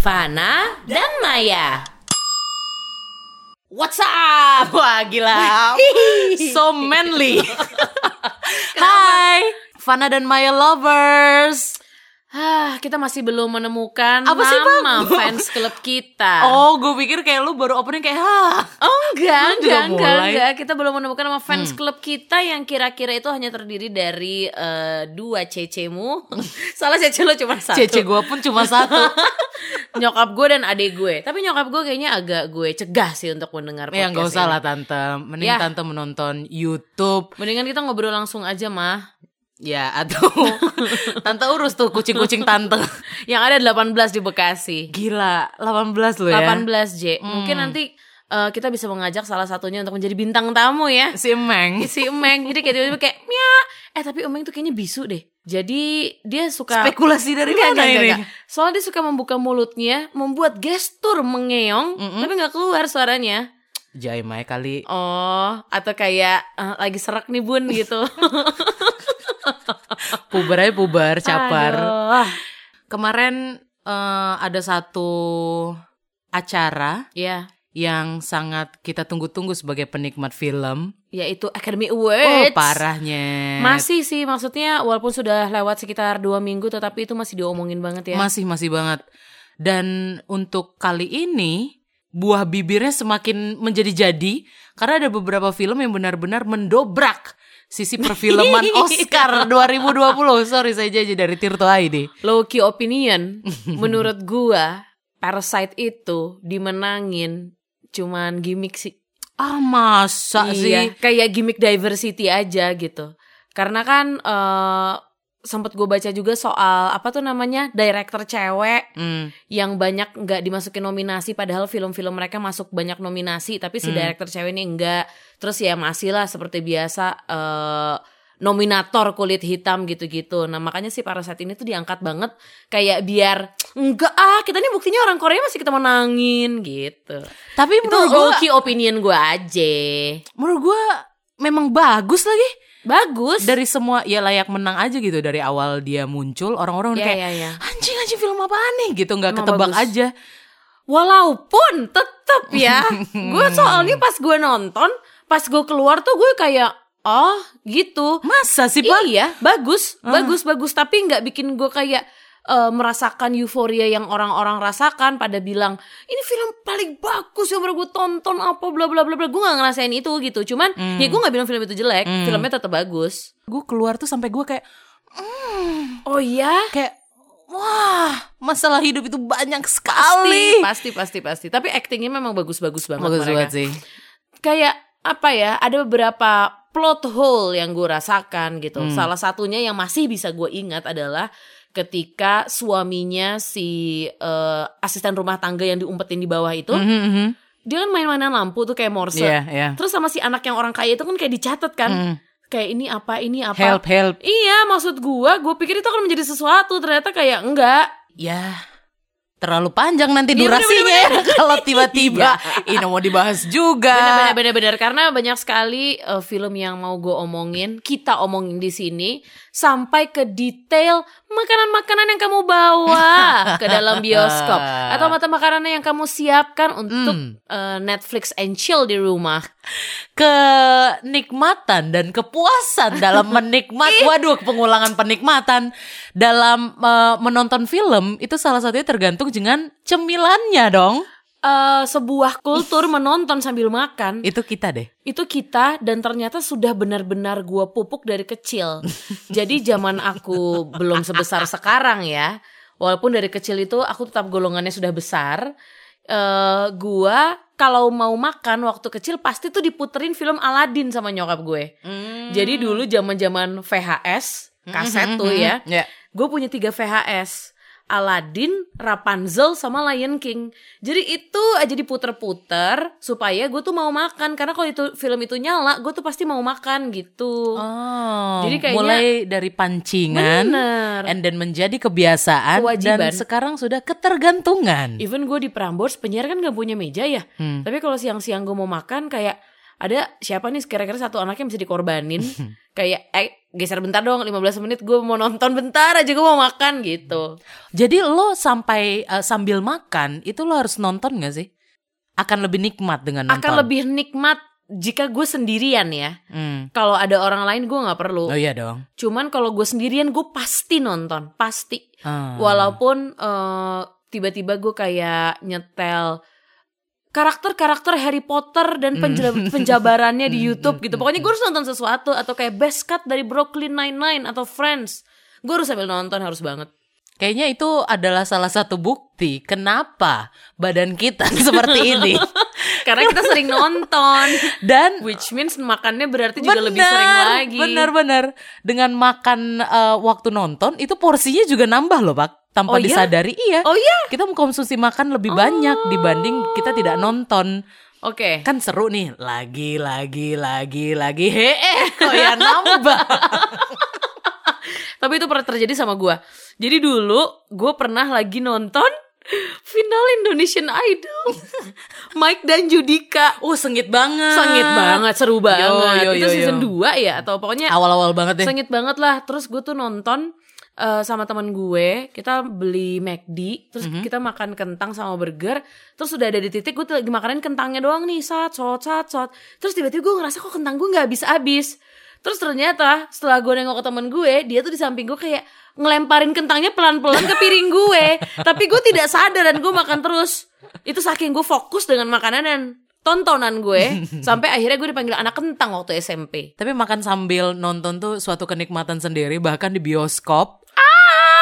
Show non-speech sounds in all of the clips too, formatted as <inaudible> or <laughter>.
Fana dan Maya. What's up? <laughs> Wah gila. So manly. <laughs> Hai Fana dan Maya lovers Hah, kita masih belum menemukan Apa sih, nama Bang? <laughs> fans klub kita. Oh gue pikir kayak lu baru opening kayak Hah Oh enggak, enggak, enggak, enggak. Kita belum menemukan nama fans klub kita yang kira-kira itu hanya terdiri dari eh, dua cecemu. <laughs> Salah cece lo cuma satu. Cece gue pun cuma satu <laughs> nyokap gue dan adik gue. Tapi nyokap gue kayaknya agak gue cegah sih untuk mendengar podcast Ya gak usah lah tante Mending Ya. tante menonton Youtube Mendingan kita ngobrol langsung aja mah. Ya atau <laughs> Tante urus tuh kucing-kucing tante. Yang ada 18 di Bekasi. Gila 18 lu ya? 18 J. Mungkin nanti eh, kita bisa mengajak salah satunya untuk menjadi bintang tamu ya. Si Meng. <laughs> Si Emeng jadi kayak tiba-tiba kayak Mia! Eh tapi Emeng tuh kayaknya bisu deh. Jadi dia suka Spekulasi dari Enggak, mana enggak, ini? enggak. soalnya dia suka membuka mulutnya membuat gestur mengeong tapi nggak keluar suaranya. Jai Mai kali. Oh atau kayak eh, lagi serak nih bun gitu <laughs> Puber aja puber capar Aduh. Kemarin eh, ada satu acara ya yang sangat kita tunggu-tunggu sebagai penikmat film. yaitu Academy Oh, Awards parahnya. masih sih maksudnya walaupun sudah lewat sekitar dua minggu tetapi itu masih diomongin banget ya Masih masih banget. Dan untuk kali ini buah bibirnya semakin menjadi-jadi karena ada beberapa film yang benar-benar mendobrak sisi perfilman <laughs> Oscar 2020. Sorry saya jadi dari Tirto ID. low key opinion menurut gua Parasite itu dimenangin cuman gimmick sih Ah masa iya sih? kayak gimmick diversity aja gitu karena kan eh sempat gue baca juga soal apa tuh namanya director cewek Hmm. yang banyak nggak dimasukin nominasi padahal film-film mereka masuk banyak nominasi tapi si Hmm. director cewek ini enggak terus ya masih lah seperti biasa eh nominator kulit hitam gitu-gitu nah makanya si Parasite ini tuh diangkat banget kayak biar enggak ah kita nih buktinya orang Korea masih kita menangin gitu Tapi menurut gue, opinion gue aja menurut gue memang bagus lagi. Bagus Dari semua ya layak menang aja gitu dari awal dia muncul orang-orang udah Iya, kayak iya, iya. anjing anjing film apaan nih gitu nggak ketebak bagus. aja. Walaupun tetep ya, <laughs> gue soalnya pas gue nonton, pas gue keluar tuh gue kayak, oh gitu. Masa sih pak? Iya, bagus, bagus, bagus. Tapi nggak bikin gue kayak eh, merasakan euforia yang orang-orang rasakan pada bilang ini film paling bagus yang pernah gue tonton apa bla bla bla bla. Gue nggak ngerasain itu gitu. Cuman ya gue nggak bilang film itu jelek, filmnya tetap bagus. Gue keluar tuh sampai gue kayak Oh iya, kayak wah masalah hidup itu banyak pasti, sekali. pasti, pasti, pasti. Tapi actingnya memang bagus-bagus banget Bagus mereka. banget sih. kayak apa ya ada beberapa plot hole yang gue rasakan gitu Hmm. salah satunya yang masih bisa gue ingat adalah ketika suaminya si eh, asisten rumah tangga yang diumpetin di bawah itu Mhm, mhm. dia kan main-mainan lampu tuh kayak morse Iya iya. terus sama si anak yang orang kaya itu kan kayak dicatat kan Hmm. kayak ini apa ini apa Help help. iya maksud gue gue pikir itu akan menjadi sesuatu ternyata kayak enggak Ya terlalu panjang nanti Iya, durasinya ya <laughs> kalau tiba-tiba Iya. ini mau dibahas juga. Bener-bener karena banyak sekali uh, film yang mau gue omongin, kita omongin di sini sampai ke detail makanan-makanan yang kamu bawa <laughs> ke dalam bioskop atau mata makanan yang kamu siapkan untuk Hmm. uh, Netflix and chill di rumah. Kenikmatan dan kepuasan dalam <laughs> menikmati waduh pengulangan penikmatan dalam eh, menonton film itu salah satunya tergantung dengan cemilannya dong Uh, sebuah kultur menonton sambil makan itu kita deh itu kita dan ternyata sudah benar-benar gue pupuk dari kecil. <laughs> Jadi zaman aku belum sebesar sekarang ya, walaupun dari kecil itu aku tetap golongannya sudah besar. eh gua kalau mau makan waktu kecil pasti tuh diputerin film Aladdin sama nyokap gue. Jadi dulu zaman-zaman VHS kaset tuh ya, ya gue punya tiga VHS. Aladdin, Rapunzel, sama Lion King. Jadi itu aja diputer-puter supaya gue tuh mau makan karena kalau itu film itu nyala, gue tuh pasti mau makan gitu. oh Jadi kayaknya- mulai dari pancingan Bener. and then menjadi kebiasaan Kewajiban. dan sekarang sudah ketergantungan Even gue di Prambors penyiar kan gak punya meja ya. Hmm. Tapi kalau siang-siang gue mau makan kayak ada siapa nih kira-kira satu anaknya bisa dikorbanin <laughs> kayak eh geser bentar dong 15 menit gue mau nonton bentar aja gue mau makan gitu Jadi lo sampai eh, sambil makan itu lo harus nonton gak sih? Akan lebih nikmat dengan nonton. akan lebih nikmat jika gue sendirian ya Hmm. kalau ada orang lain gue nggak perlu Oh iya dong. cuman kalau gue sendirian gue pasti nonton pasti Ah. walaupun eh, tiba-tiba gue kayak nyetel karakter-karakter Harry Potter dan penjela- penjabarannya di <laughs> YouTube gitu. Pokoknya gue harus nonton sesuatu atau kayak Best Cut dari Brooklyn Nine-Nine atau Friends. Gue harus sambil nonton harus banget. Kayaknya itu adalah salah satu bukti kenapa badan kita <laughs> seperti ini. <laughs> Karena kita sering nonton. Dan Which means makannya berarti juga lebih sering lagi. Benar-benar. Dengan makan eh, waktu nonton itu porsinya juga nambah loh, Pak. Oh Tanpa iya? disadari, iya. Oh iya? Kita mengkonsumsi makan lebih banyak dibanding kita tidak nonton. Oke. Kan seru nih, lagi lagi lagi lagi. Hee, kok ya nambah. <laughs> Tapi itu pernah terjadi sama gue. Jadi dulu gue pernah lagi nonton final Indonesian Idol. <laughs> Mike dan Judika. Oh, sengit banget. Sengit banget, seru banget. yo, itu yo, season yo. 2 ya atau pokoknya Awal-awal banget deh. sengit banget lah. Terus gue tuh nonton eh, sama teman gue, kita beli McD, terus Mhm. kita makan kentang sama burger. Terus udah ada di titik gue lagi makanin kentangnya doang nih, sat, sot, sat, sot. Terus tiba-tiba gue ngerasa kok kentang gue nggak habis-habis. Terus ternyata setelah gue nengok ke temen gue, dia tuh di samping gue kayak ngelemparin kentangnya pelan-pelan ke piring gue. <laughs> Tapi gue tidak sadar dan gue makan terus. Itu saking gue fokus dengan makanan dan tontonan gue. <laughs> Sampai akhirnya gue dipanggil anak kentang waktu SMP. Tapi makan sambil nonton tuh suatu kenikmatan sendiri bahkan di bioskop.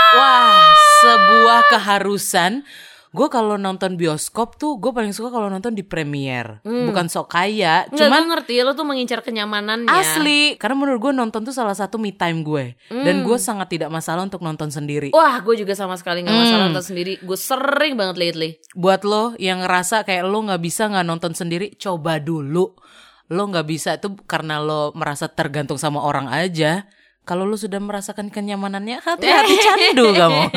Ah! Wah, sebuah keharusan. Gue kalau nonton bioskop tuh gue paling suka kalau nonton di premier. Bukan sok kaya, Enggak, cuman ngerti lo tuh mengincar kenyamanannya. asli. Karena menurut gue nonton tuh salah satu me time gue. Dan Hmm. gue sangat tidak masalah untuk nonton sendiri. Wah, gue juga sama sekali nggak masalah Hmm. nonton sendiri. Gue sering banget lately. Buat lo yang ngerasa kayak lo nggak bisa nggak nonton sendiri, coba dulu. Lo nggak bisa itu karena lo merasa tergantung sama orang aja. Kalau lo sudah merasakan kenyamanannya, hati-hati <laughs> candu kamu.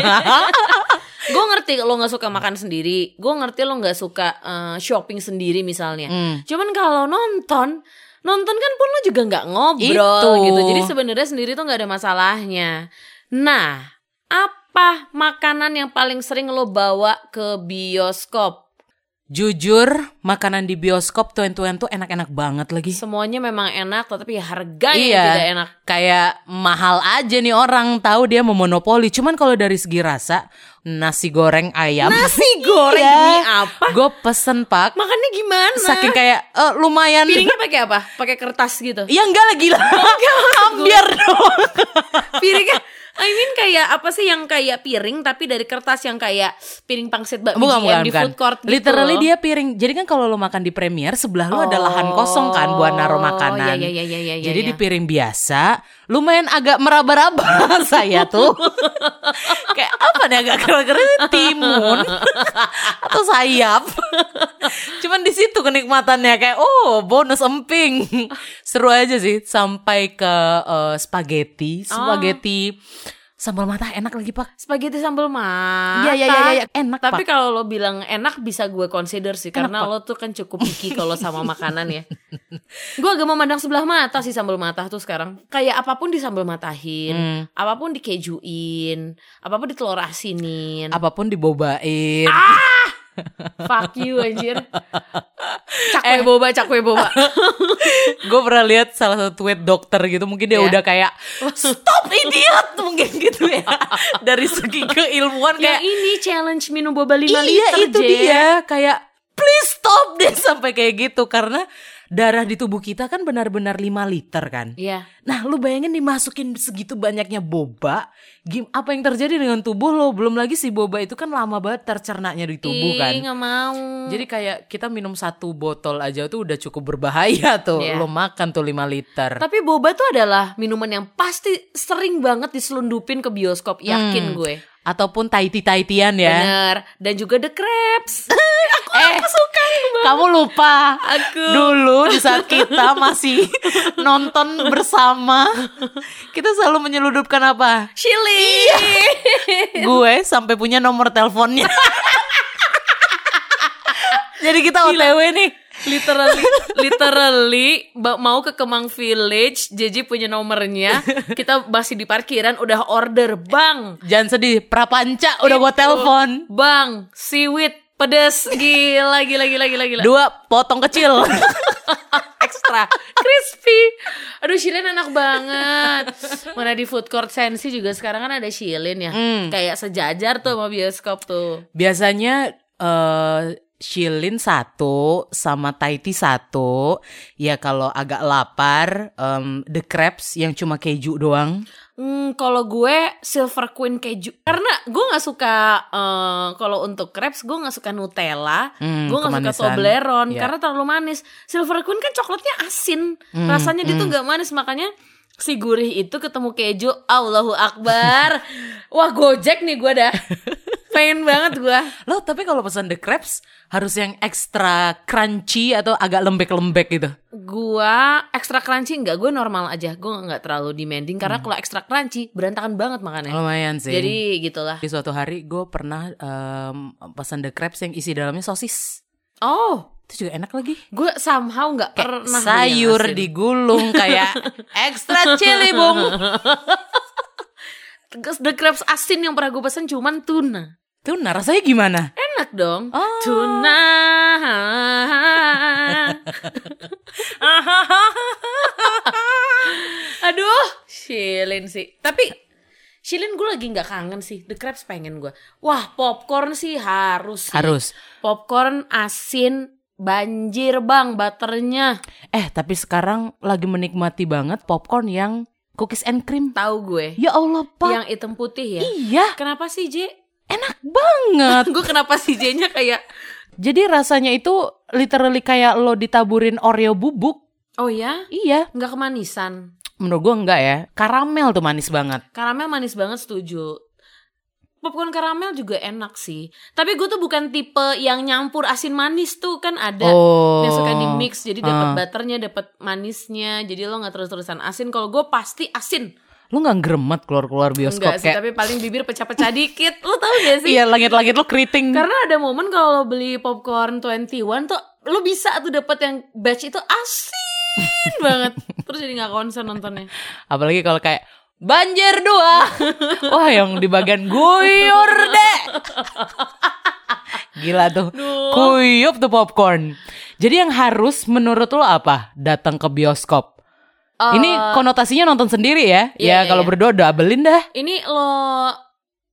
<laughs> Gue ngerti lo nggak suka makan sendiri. Gue ngerti lo nggak suka eh, shopping sendiri misalnya. Hmm. Cuman kalau nonton, nonton kan pun lo juga nggak ngobrol Itu. gitu. Jadi sebenarnya sendiri tuh nggak ada masalahnya. Nah, apa makanan yang paling sering lo bawa ke bioskop? Jujur, makanan di bioskop tuan-tuan tuh enak-enak banget lagi. Semuanya memang enak, tetapi harganya Iya. tidak enak. Kayak mahal aja nih orang tahu dia memonopoli. Cuman kalau dari segi rasa, nasi goreng ayam. Nasi goreng Iya. demi apa? Gue pesen pak. Makannya gimana? Saking kayak eh, lumayan. Piringnya pakai apa? Pakai kertas gitu. Ya enggak lah gila. <laughs> Ambiar dong. Piringnya kayak apa sih yang kayak piring tapi dari kertas yang kayak piring pangsit bakmi Bukan, bukan, di bukan. food court gitu Literally dia piring. Jadi kan kalau lo makan di premier, sebelah lo ada lahan kosong kan buat naruh makanan. iya, iya, iya, iya, iya, Jadi di piring biasa, lumayan agak meraba-raba <laughs> saya tuh. <laughs> Kayak apa nih agak keren-keren timun <laughs> atau sayap. Cuman di situ kenikmatannya kayak oh bonus emping. Seru aja sih sampai ke eh, spaghetti, spaghetti sambal mata enak lagi pak. spaghetti sambal mata. Iya iya iya iya enak Tapi pak. kalau lo bilang enak bisa gue consider sih karena lo tuh kan cukup picky <laughs> kalau sama makanan ya. gue agak memandang sebelah mata sih sambal mata tuh sekarang. Kayak apa pun di sambal matahin, Hmm. apa pun dikejuin, apa pun ditelur asinin. Apa pun dibobain. Fuck you anjir. Cakwe boba, cakwe boba. <laughs> gue pernah lihat salah satu tweet dokter gitu mungkin dia Iya. udah kayak stop idiot <laughs> mungkin gitu ya dari segi keilmuan ya kayak ini challenge minum boba 5 iya liter itu J. dia kayak please stop <laughs> deh sampai kayak gitu karena darah di tubuh kita kan benar-benar 5 liter kan Iya. Nah lu bayangin dimasukin segitu banyaknya boba gim apa yang terjadi dengan tubuh lo belum lagi si boba itu kan lama banget tercernanya di tubuh kan Ih, gak mau. jadi kayak kita minum satu botol aja tuh udah cukup berbahaya <laughs> tuh. Iya. Lo makan tuh 5 liter. Tapi boba tuh adalah minuman yang pasti sering banget diselundupin ke bioskop, yakin Hmm. gue. Ataupun taiti-taitian ya. Bener. Dan juga The Crabs. <laughs> eh, suka kamu lupa. Aku. Dulu di saat kita masih <laughs> nonton bersama, kita selalu menyeludupkan apa? Chili. Gue sampai punya nomor teleponnya. Jadi kita OTW nih. literally literally mau ke Kemang Village JJ punya nomornya kita masih di parkiran udah order bang Jangan sedih, prapanca udah Itu. telepon. bang seaweed pedes gila gila gila gila gila Dua potong kecil. <laughs> ekstra crispy aduh Shilin enak banget mana di food court Sensi juga sekarang kan ada Shilin ya Hmm. kayak sejajar tuh sama bioskop tuh Biasanya eh Shilin satu sama Taiti satu. Ya kalau agak lapar, em, The Crabs yang cuma keju doang. Hmm, kalau gue silver queen keju karena gue nggak suka eh, kalau untuk crepes gue nggak suka Nutella, Hmm, gue nggak suka. Toblerone Iya. karena terlalu manis. Silver queen kan coklatnya asin, Hmm, rasanya dia tuh nggak manis makanya si gurih itu ketemu keju, Allahu Akbar, <laughs> wah gojek nih gue dah, <laughs> pengen banget gue. <laughs> Lo tapi kalau pesan The Crabs harus yang ekstra crunchy atau agak lembek-lembek gitu. Gua ekstra crunchy enggak, gue normal aja, gue nggak terlalu demanding karena Hmm. kalau ekstra crunchy berantakan banget makannya. Lumayan sih. Jadi gitulah. di suatu hari gue pernah em, pesan The Crabs yang isi dalamnya sosis. Oh, Itu juga enak lagi. gue somehow nggak pernah sayur digulung kayak <laughs> extra chili bung. The crabs asin yang pernah gue pesen cuman tuna. Tuna rasanya gimana? Enak dong. Oh. Tuna. <laughs> Aduh, Shilin sih. Tapi Shilin gue lagi nggak kangen sih. The crabs pengen gue. Wah, popcorn sih harus. sih. Harus. Popcorn asin banjir bang butternya. Eh tapi sekarang lagi menikmati banget popcorn yang cookies and cream. Tahu gue. Ya Allah pak. Yang hitam putih ya. Iya Kenapa sih J? Enak banget. <laughs> gue kenapa sih J-nya kayak Jadi rasanya itu literally kayak lo ditaburin Oreo bubuk. Oh ya? Iya. Nggak kemanisan. Menurut gue enggak ya. Karamel tuh manis banget. Karamel manis banget setuju. Popcorn karamel juga enak sih. Tapi gue tuh bukan tipe yang nyampur asin manis tuh kan ada Oh. yang suka di mix jadi dapat Ah. butternya, dapat manisnya. Jadi lo nggak terus-terusan asin. Kalau gue pasti asin. Lo nggak gremet keluar-keluar bioskop Enggak sih, kayak. tapi paling bibir pecah-pecah dikit. Lo tau gak sih? Iya langit-langit lo keriting. Karena ada momen kalau beli popcorn 21 tuh lo bisa tuh dapat yang batch itu asin <laughs> banget. Terus jadi nggak konsen nontonnya. Apalagi kalau kayak banjir dua. <laughs> Wah yang di bagian guyur deh. Gila tuh. Duh. Kuyup tuh popcorn. Jadi yang harus menurut lo apa? Datang ke bioskop. Eh, Ini konotasinya nonton sendiri ya? iya, ya kalau iya. berdua double-in dah. ini lo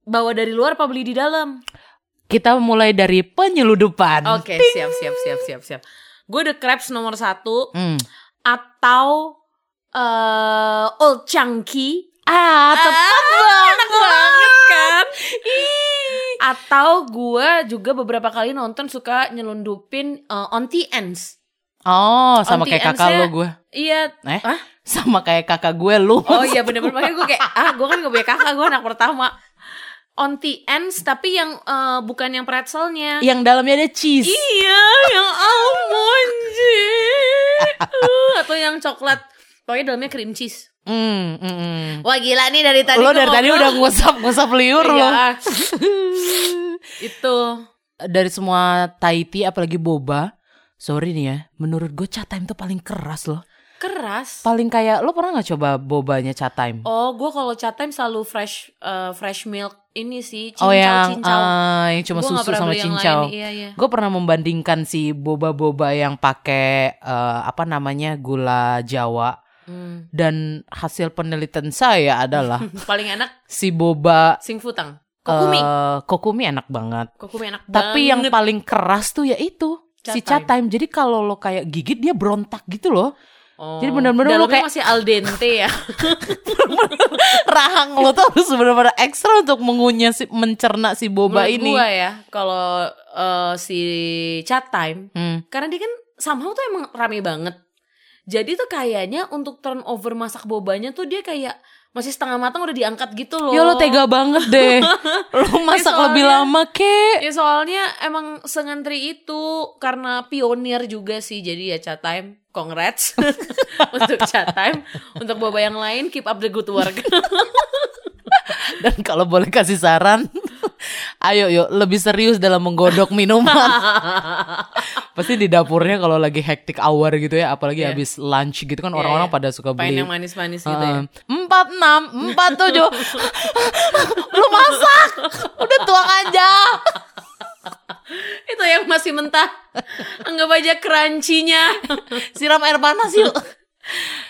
bawa dari luar apa beli di dalam? Kita mulai dari penyeludupan. Oke, siap siap siap siap siap. Gue The Crabs nomor satu Hmm. atau eh Old Chunky. Ah, tepat Enak banget kan? Atau gue juga beberapa kali nonton suka nyelundupin eh, Auntie Ends. Oh, sama Auntie kayak kakak lo gue. Iya. Eh? Hah? Sama kayak kakak gue lu. Oh iya bener-bener makanya gue kayak ah gue kan gak punya kakak gue anak pertama. Auntie Ends tapi yang eh, bukan yang pretzelnya. Yang dalamnya ada cheese. Iya, yang almond Uh, atau yang coklat. Pokoknya dalamnya cream cheese. Hmm, hmm, hmm. Wah gila nih dari tadi. lo dari tadi udah ngusap-ngusap liur lo. Iya. <laughs> Itu. Dari semua Tahiti apalagi boba, sorry nih ya, menurut gue chat time tuh paling keras loh. Keras. Paling kayak lo pernah nggak coba bobanya chat time? Oh, gue kalau chat time selalu fresh eh, fresh milk ini sih cincau Oh yang cincau. ah, yang cuma Gua susu sama cincau. Iya iya. Gue pernah membandingkan si boba-boba yang pakai eh, apa namanya gula Jawa Hmm. dan hasil penelitian saya adalah <laughs> Paling enak si boba sing futang. Kokumi. eh, kokumi enak banget. Kokumi enak Tapi yang paling keras tuh ya itu si Chat chat time. Jadi kalau lo kayak gigit dia berontak gitu loh. Oh, jadi benar-benar lo kayak- masih al dente ya. <laughs> <laughs> Rahang lo tuh harus benar-benar ekstra untuk mengunyah si mencerna si boba Menurut ini. gua ya, kalau eh, si chat time Hmm. karena dia kan somehow tuh emang rame banget. Jadi tuh kayaknya untuk turnover masak bobanya tuh dia kayak masih setengah matang udah diangkat gitu loh. Ya lo tega banget deh. <laughs> lo masak soalnya- lebih lama kek. Ya soalnya emang sengantri itu karena pionir juga sih jadi ya chat time. Congrats <laughs> untuk chat time. Untuk boba yang lain keep up the good work. <laughs> Dan kalau boleh kasih saran, ayo yuk lebih serius dalam menggodok minuman. Pasti di dapurnya kalau lagi hectic hour gitu ya, apalagi Iya. habis lunch gitu kan Iya, orang-orang iya. pada suka beli. yang manis-manis gitu ya. Empat enam, empat tujuh, <laughs> lu masak, udah tuang aja. Itu yang masih mentah. Anggap aja crunchy-nya. Siram air panas yuk.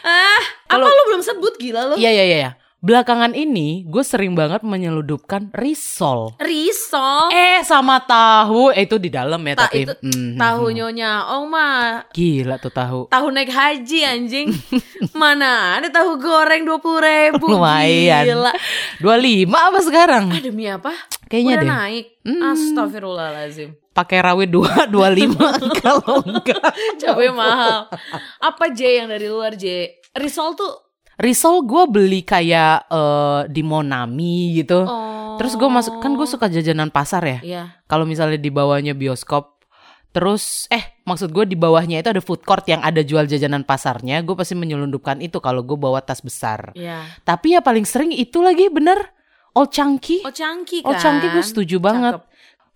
ah, apa lu belum sebut gila lu? Iya iya iya. Belakangan ini gue sering banget menyeludupkan risol. Risol. Eh sama tahu, eh itu di dalam ya Ta- tapi. itu Mhm. tahu nyonya oh mah Gila tuh tahu. tahu naik haji anjing <laughs> mana ada tahu goreng dua puluh ribu <laughs> Lumayan. gila 25 apa sekarang? ah demi apa Kayaknya udah deh. naik Hmm. astagfirullahalazim Pakai rawit 2 25 <laughs> kalau enggak. cabai mahal apa J yang dari luar J risol tuh Risol gue beli kayak eh, di Monami gitu. oh Terus gue masuk kan gue suka jajanan pasar ya. Iya. Kalau misalnya di bawahnya bioskop, terus eh maksud gue di bawahnya itu ada food court yang ada jual jajanan pasarnya, gue pasti menyelundupkan itu kalau gue bawa tas besar. Iya. Tapi ya paling sering itu lagi bener Old Chunky. Oh cangki kan. Old Chunky gue setuju banget. Cakep.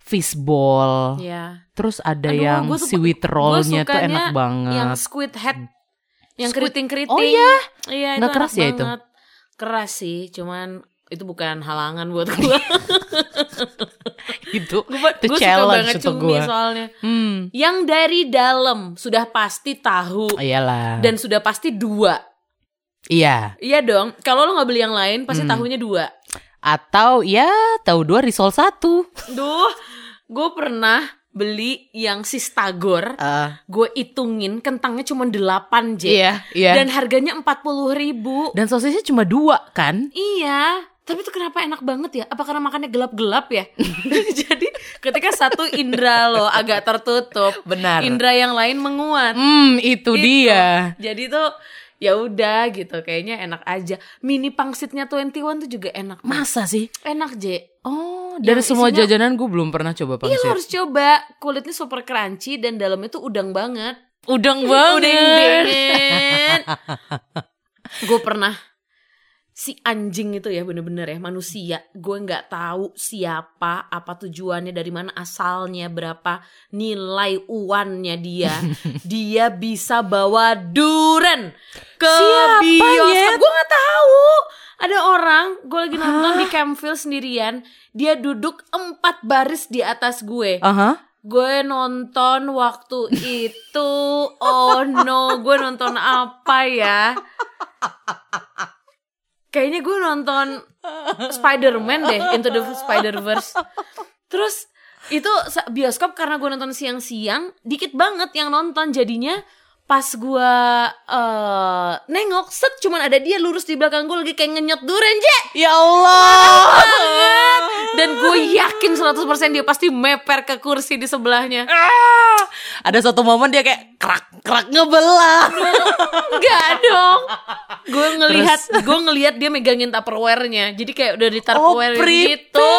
Fishball. Iya. Terus ada Aduh, yang seaweed rollnya tuh enak banget. Yang squid head. Yang keriting-keriting. Oh iya? Iya, Nggak itu keras enak ya itu? banget. Keras sih, cuman itu bukan halangan buat gue. <laughs> itu gue itu suka challenge banget untuk cumi gue. soalnya. Hmm. Yang dari dalam sudah pasti tahu Iyalah. dan sudah pasti dua. iya. Iya dong. Kalau lo nggak beli yang lain, pasti Hmm. tahunya dua. Atau ya tahu dua risol satu. Duh, gue pernah beli yang sistagor. Eh, Gue hitungin kentangnya cuma 8 J. iya, iya. Dan harganya 40 ribu. Dan sosisnya cuma dua kan? Iya. Tapi itu kenapa enak banget ya? Apa karena makannya gelap-gelap ya? <laughs> <laughs> Jadi ketika satu indera lo agak tertutup, Benar. indera yang lain menguat. Hmm, itu, Itu. dia. Jadi tuh ya udah gitu, kayaknya enak aja. Mini pangsitnya 21 tuh juga enak. Masa sih? Enak, J. Oh, dari Yang semua isinya- jajanan gue belum pernah coba Iya pangsit. harus coba. Kulitnya super crunchy dan dalamnya tuh udang banget. Udang <laughs> Udang banget. banget. <laughs> gue pernah si anjing itu ya bener-bener ya manusia. Gue nggak tahu siapa apa tujuannya dari mana asalnya berapa nilai uannya dia. <laughs> Dia bisa bawa duren ke Siapa, bioskop. Nyet? gue nggak tahu. Ada orang gue lagi nonton di Campville sendirian dia duduk empat baris di atas gue. Aha. Gue nonton waktu itu. Oh no Gue nonton apa ya <laughs> Kayaknya gue nonton Spider-Man deh Into the Spider-Verse. Terus itu bioskop karena gue nonton siang-siang Dikit banget yang nonton. Jadinya pas gue eh nengok set cuman ada dia lurus di belakang gue lagi kayak ngenyot duren je Ya Allah. dan gue yakin 100% dia pasti meper ke kursi di sebelahnya Ah! Ada satu momen dia kayak krak krak ngebelah. Enggak dong. Gue ngelihat gue ngelihat dia megangin tupperware-nya. Jadi kayak udah di tupperware Oh, gitu.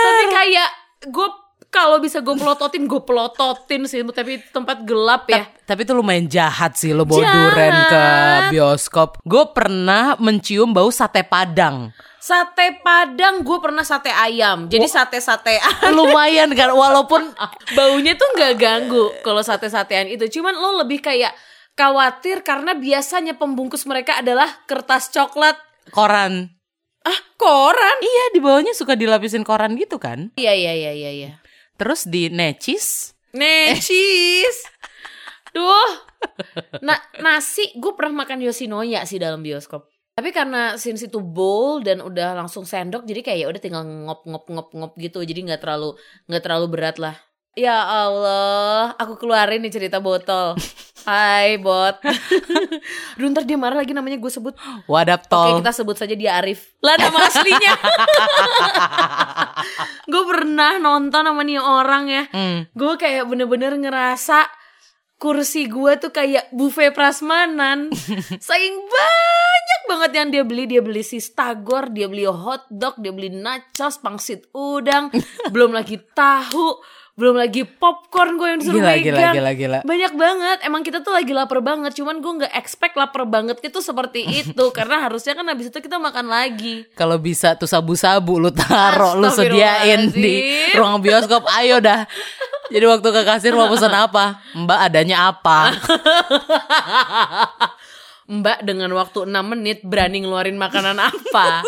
Tapi kayak gue kalau bisa gue pelototin, gue pelototin sih. Tapi tempat gelap ya. Tapi itu lumayan jahat sih lo bawa Jahat. duren ke bioskop. Gue pernah mencium bau sate padang. Sate Padang gue pernah sate ayam. Jadi sate-satean. Lumayan kan walaupun <laughs> Baunya tuh nggak ganggu kalau sate-satean itu. Cuman lo lebih kayak khawatir karena biasanya pembungkus mereka adalah kertas coklat. koran. Ah, koran. Iya di bawahnya suka dilapisin koran gitu kan. Iya, iya, iya, iya, iya. Terus di necis. Necis. Duh. Nah, nasi gue pernah makan Yoshinoya sih dalam bioskop. Tapi karena since itu bowl dan udah langsung sendok jadi kayak ya udah tinggal ngop ngop ngop ngop gitu. Jadi nggak terlalu nggak terlalu berat lah. Ya Allah, aku keluarin nih cerita botol. <laughs> Hai bot. <laughs> Duh ntar dia marah lagi namanya gue sebut. Wadap Oke tol. kita sebut saja dia Arif. Lah nama aslinya. <laughs> gue pernah nonton sama nih orang ya Hmm. gue kayak bener-bener ngerasa kursi gue tuh kayak buffet prasmanan saking banyak banget yang dia beli dia beli sistagor dia beli hotdog dia beli nachos pangsit udang belum lagi tahu belum lagi popcorn gue yang disuruh Gila, gila, megang gila, gila. banyak banget emang kita tuh lagi lapar banget cuman gue nggak expect lapar banget itu seperti <laughs> itu karena harusnya kan habis itu kita makan lagi Kalau bisa tuh sabu-sabu lu taro, lu sediain di ruang bioskop. Ayo dah. Jadi waktu ke kasir mau pesan apa? Mbak adanya apa? <laughs> Mbak dengan waktu 6 menit berani ngeluarin makanan apa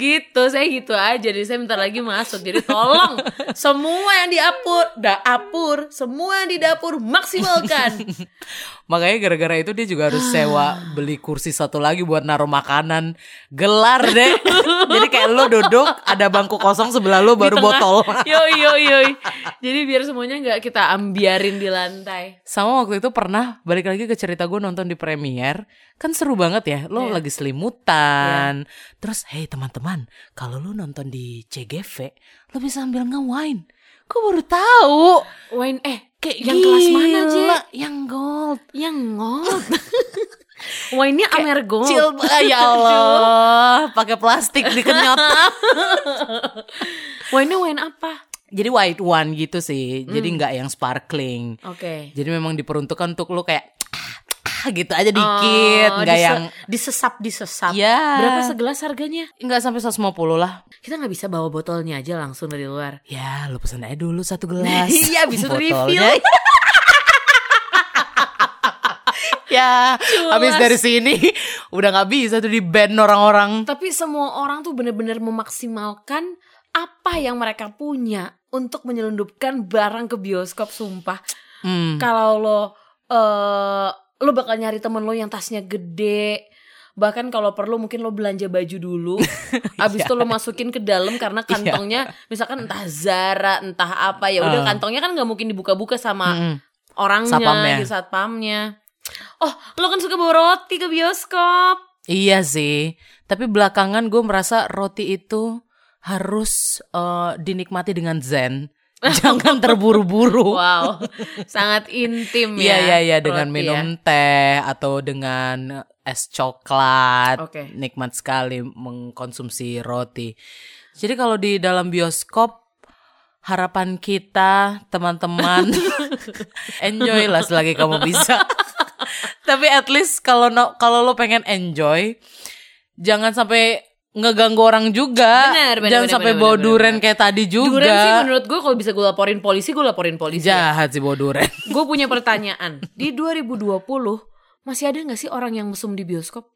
gitu saya gitu aja jadi saya minta lagi masuk jadi tolong semua yang di dapur dapur semua yang di dapur maksimalkan <laughs> Makanya gara-gara itu dia juga harus sewa beli kursi satu lagi buat naruh makanan. Gelar deh. <laughs> Jadi kayak lo duduk, ada bangku kosong sebelah lo baru botol. <laughs> yoi yoi yoi jadi biar semuanya nggak kita ambiarin di lantai Sama waktu itu pernah balik lagi ke cerita gue nonton di premier. Kan seru banget ya. Lo Iya. lagi selimutan. Terus hey teman-teman, kalau lo nonton di CGV, lo bisa ambil nge-wine. Gue baru tahu. wine eh Kayak Yang kelas mana, gila, Yang gold. yang ngold <laughs> wine-nya Amer Gold Chill, <laughs> ah, ya Allah, pakai plastik dikenyot. <laughs> wine-nya wine apa Jadi white one gitu sih. Jadi nggak yang sparkling. oke Jadi memang diperuntukkan untuk lo kayak ah, gitu aja dikit, Oh, nggak dise- yang disesap disesap ya berapa segelas harganya nggak sampai 150 lah. kita nggak bisa bawa botolnya aja langsung dari luar Ya, lo pesen aja dulu satu <laughs> gelas. Iya, bisa refill. <laughs> ya, habis dari sini udah nggak bisa tuh di band orang-orang. Tapi semua orang tuh bener-bener memaksimalkan apa yang mereka punya untuk menyelundupkan barang ke bioskop sumpah. Hmm. Kalau lo eh lo bakal nyari temen lo yang tasnya gede. Bahkan kalau perlu mungkin lo belanja baju dulu. <laughs> Abis itu lo masukin ke dalam karena kantongnya misalkan entah Zara, entah apa ya udah Ah. kantongnya kan nggak mungkin dibuka-buka sama Mm-mm. orangnya Satpamnya. di satpamnya. Oh, lo kan suka bawa roti ke bioskop. Iya sih, tapi belakangan gue merasa roti itu harus eh, dinikmati dengan zen. <laughs> Jangan terburu-buru. Wow, sangat intim Iya ya. iya iya dengan roti minum ya. teh atau dengan es coklat. Oke. Nikmat sekali mengkonsumsi roti. Jadi kalau di dalam bioskop harapan kita teman-teman <laughs> enjoy lah selagi kamu bisa. <laughs> Tapi at least kalau no, kalau lo pengen enjoy jangan sampai ngeganggu orang juga. Benar, benar, jangan sampai benar, bawa benar, duren kayak tadi juga. Duren sih menurut gue kalau bisa gue laporin polisi, gue laporin polisi. Jahat sih bawa duren. <laughs> Gue punya pertanyaan. Di 2020 masih ada nggak sih orang yang mesum di bioskop?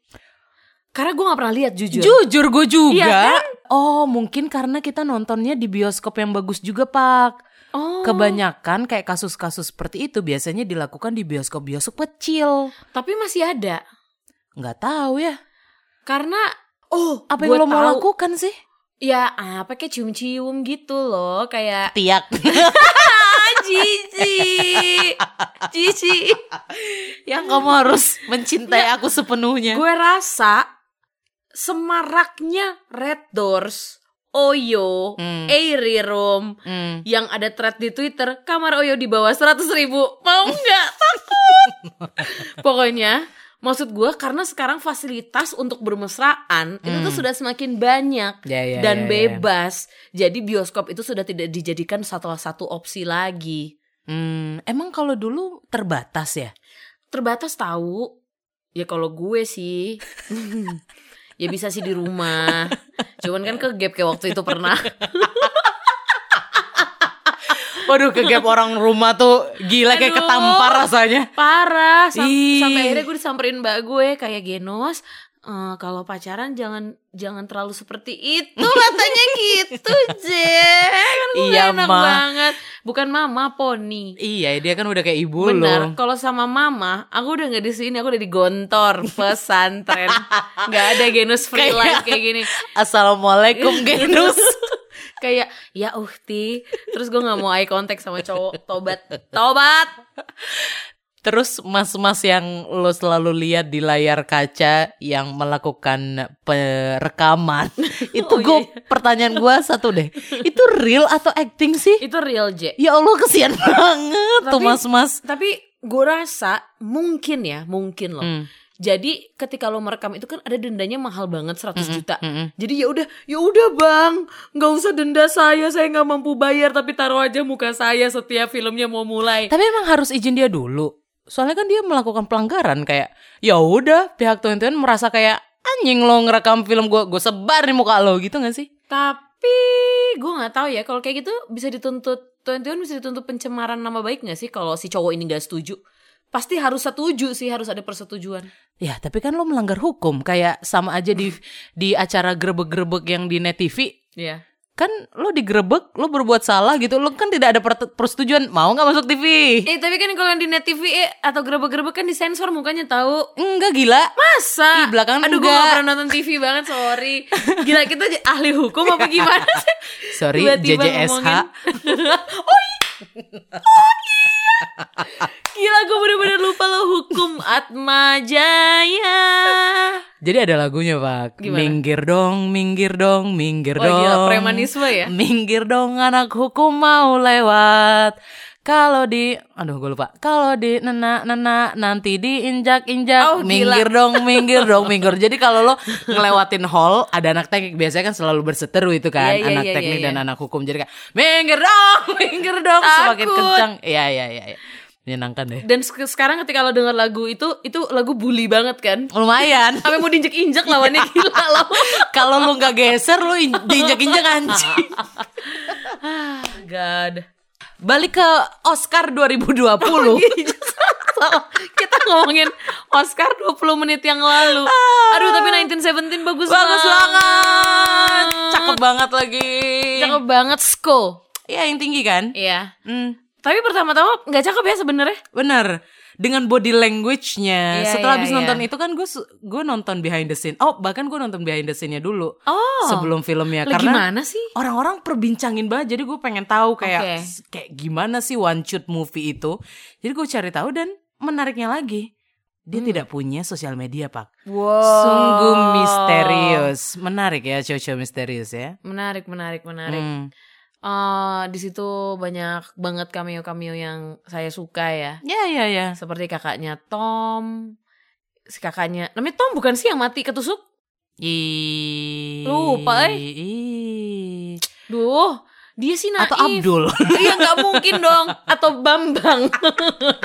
Karena gue nggak pernah lihat jujur. Jujur gue juga. Iya kan? Oh mungkin karena kita nontonnya di bioskop yang bagus juga pak. oh. Kebanyakan kayak kasus-kasus seperti itu biasanya dilakukan di bioskop-bioskop kecil. Tapi masih ada. Nggak tahu ya. Karena oh, Apa yang lo mau tahu. lakukan sih? Ya apa kayak cium-cium gitu loh, kayak Tiak. <laughs> Cici, Cici. yang kamu harus mencintai aku sepenuhnya. Gue rasa semaraknya Red Doors, Oyo, Hmm. Airy Room, Hmm. yang ada thread di Twitter, kamar Oyo di bawah 100 ribu. Mau nggak? Takut. <laughs> Pokoknya, maksud gue karena sekarang fasilitas untuk bermesraan itu tuh sudah semakin banyak Ya, ya, dan ya, ya. bebas. Jadi bioskop itu sudah tidak dijadikan satu satu opsi lagi. Hmm, Emang kalau dulu terbatas ya? Terbatas tahu. Ya kalau gue sih <laughs> ya bisa sih di rumah. Cuman kan ke gap kayak waktu itu pernah. <laughs> Waduh ke gap orang rumah tuh gila kayak Aduh. ketampar rasanya. Parah sam- Ih. sampai akhirnya gue disamperin mbak gue kayak Genos "Eh, kalau pacaran jangan jangan terlalu seperti itu <laughs> katanya gitu Je kan gue Iya, enak Ma. banget bukan mama poni Iya dia kan udah kayak ibu benar kalau sama mama aku udah nggak di sini aku udah di gontor pesantren <laughs> nggak ada Genus free life kayak gini <laughs> Assalamualaikum Genus. Kayak ya uhti terus gue nggak mau eye contact sama cowok tobat tobat Terus mas-mas yang lo selalu lihat di layar kaca yang melakukan perekaman <laughs> itu Oh, gue iya, pertanyaan gue satu deh itu real atau acting sih? itu real J Ya Allah kesian <laughs> banget tuh Tapi- mas-mas. Tapi gue rasa mungkin ya, mungkin loh. Hmm. Jadi ketika lo merekam itu kan ada dendanya mahal banget 100 juta. mm-mm. Jadi ya udah, ya udah bang, nggak usah denda saya, saya nggak mampu bayar, tapi taruh aja muka saya setiap filmnya mau mulai. Tapi emang harus izin dia dulu. Soalnya kan dia melakukan pelanggaran kayak ya udah pihak Tuan merasa kayak anjing lo ngerekam film gue gue sebar di muka lo gitu gak sih? Tapi gue nggak tahu ya, kalau kayak gitu bisa dituntut 21 bisa dituntut pencemaran nama baik gak sih kalau si cowok ini gak setuju? Pasti harus setuju sih, harus ada persetujuan. Ya, tapi kan lo melanggar hukum. Kayak sama aja di di acara grebek-grebek yang di Net TV. Iya. Kan lo digrebek, lo berbuat salah gitu. Lo kan tidak ada per- persetujuan. Mau nggak masuk TV? Eh tapi kan kalau yang di net TV eh, atau gerebek-gerebek kan disensor mukanya tahu. Enggak gila. Masa? Ih, belakangan Aduh gue gak pernah nonton TV banget, sorry. Gila kita ahli hukum apa <laughs> gimana sih? Sorry, JJSH. ngomongin. oh, iya. oh iya. Gila gue bener-bener lupa lo hukum Atma Jaya. Jadi ada lagunya pak. Gimana? Minggir dong, minggir dong, minggir Wah, dong. gila, premanisme ya? Minggir dong anak hukum mau lewat. Kalau di, aduh gue lupa. Kalau di nena nena nanti diinjak injak. Oh, gila. minggir dong, minggir dong, minggir. Jadi kalau lo ngelewatin hall, ada anak teknik biasanya kan selalu berseteru itu kan, Iya, iya, anak iya, teknik iya, dan iya. anak hukum. Jadi kan minggir dong, <laughs> minggir dong, semakin Takut. kencang. Iya iya iya. iya. Menyenangkan deh. Dan sek- sekarang ketika lo denger lagu itu, itu lagu bully banget kan? Lumayan. Sampai mau diinjek-injek lawannya gila <laughs> lo. Kalau lu nggak geser lu in- diinjak-injak anjing. <laughs> Ah, God. Balik ke Oscar 2020. Salah. Kita ngomongin Oscar 20 menit yang lalu. Aduh, tapi 1917 bagus, Bagus banget. Cakep banget lagi. Cakep banget, Sko. Iya yang tinggi kan? Iya. Hmm, Tapi pertama-tama nggak cakep ya sebenarnya. bener. Dengan body language-nya. Iya, Setelah iya, habis iya. nonton itu kan gue gue nonton behind the scene. Oh bahkan gue nonton behind the scene-nya dulu. Oh. Sebelum filmnya. Karena gimana sih? orang-orang perbincangin banget. Jadi gue pengen tahu kayak Oke. kayak gimana sih one shoot movie itu. Jadi gue cari tahu dan menariknya lagi. Dia Hmm. tidak punya sosial media pak. Wow. Sungguh misterius, menarik ya cowok misterius ya. Menarik, menarik, menarik. Hmm. Eh, di situ banyak banget cameo-cameo yang saya suka ya. Ya ya ya. Seperti kakaknya Tom. Si kakaknya, namanya Tom bukan sih yang mati ketusuk? I... Lupa, eh. Ih. Duh, dia sih naif. Atau Abdul. <laughs> Iya nggak mungkin dong. Atau Bambang.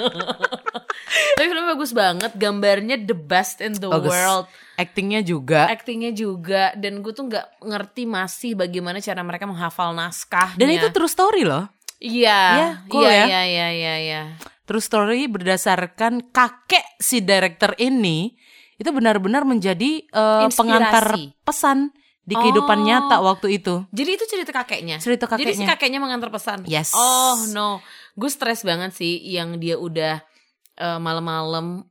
<laughs> Tapi filmnya bagus banget. Gambarnya the best in the Bagus. world. Actingnya juga. Aktingnya juga. Dan gue tuh nggak ngerti masih bagaimana cara mereka menghafal naskahnya. Dan itu true story loh. Iya. Iya, cool iya, ya. Iya, iya, iya, iya. True story berdasarkan kakek si director ini itu benar-benar menjadi Inspirasi. pengantar pesan di kehidupan Oh. nyata waktu itu. Jadi itu cerita kakeknya. Cerita Jadi si kakeknya. kakeknya mengantar pesan. Yes. Oh no, gue stres banget sih yang dia udah eh, malam-malam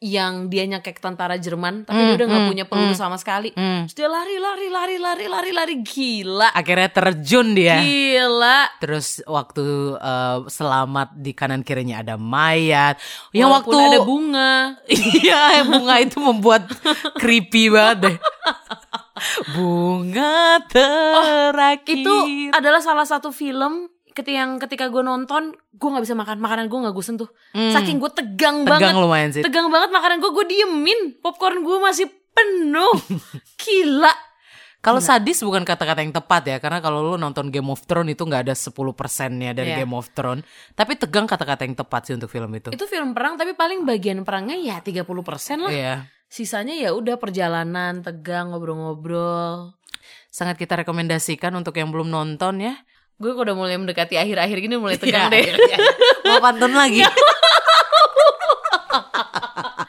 yang dia nyakek tentara Jerman, tapi dia Hmm, udah nggak hmm, punya peluru hmm. sama sekali. Hmm. Terus dia lari, lari, lari, lari, lari, lari, gila, Akhirnya terjun dia. gila. Terus waktu eh, selamat di kanan kirinya ada mayat. Yang Walaupun waktu ada bunga. <laughs> Iya, bunga itu membuat creepy banget deh. <laughs> Bunga terakhir. Itu adalah salah satu film ketika yang ketika gue nonton, gue nggak bisa makan makanan gue nggak gue sentuh. Hmm. Saking gue tegang, tegang banget. lumayan sih. Tegang banget makanan gue, gue diemin. Popcorn gue masih penuh. <laughs> Gila. Kalau sadis bukan kata-kata yang tepat ya, karena kalau lu nonton Game of Thrones itu nggak ada 10 persennya dari Iya. Game of Thrones. Tapi tegang kata-kata yang tepat sih untuk film itu. Itu film perang tapi paling bagian perangnya ya 30% lah. Iya. Sisanya ya udah perjalanan, tegang, ngobrol-ngobrol. Sangat kita rekomendasikan untuk yang belum nonton ya. Gue udah mulai mendekati akhir-akhir gini mulai tegang Iya, deh. iya, iya. Mau pantun lagi. <laughs>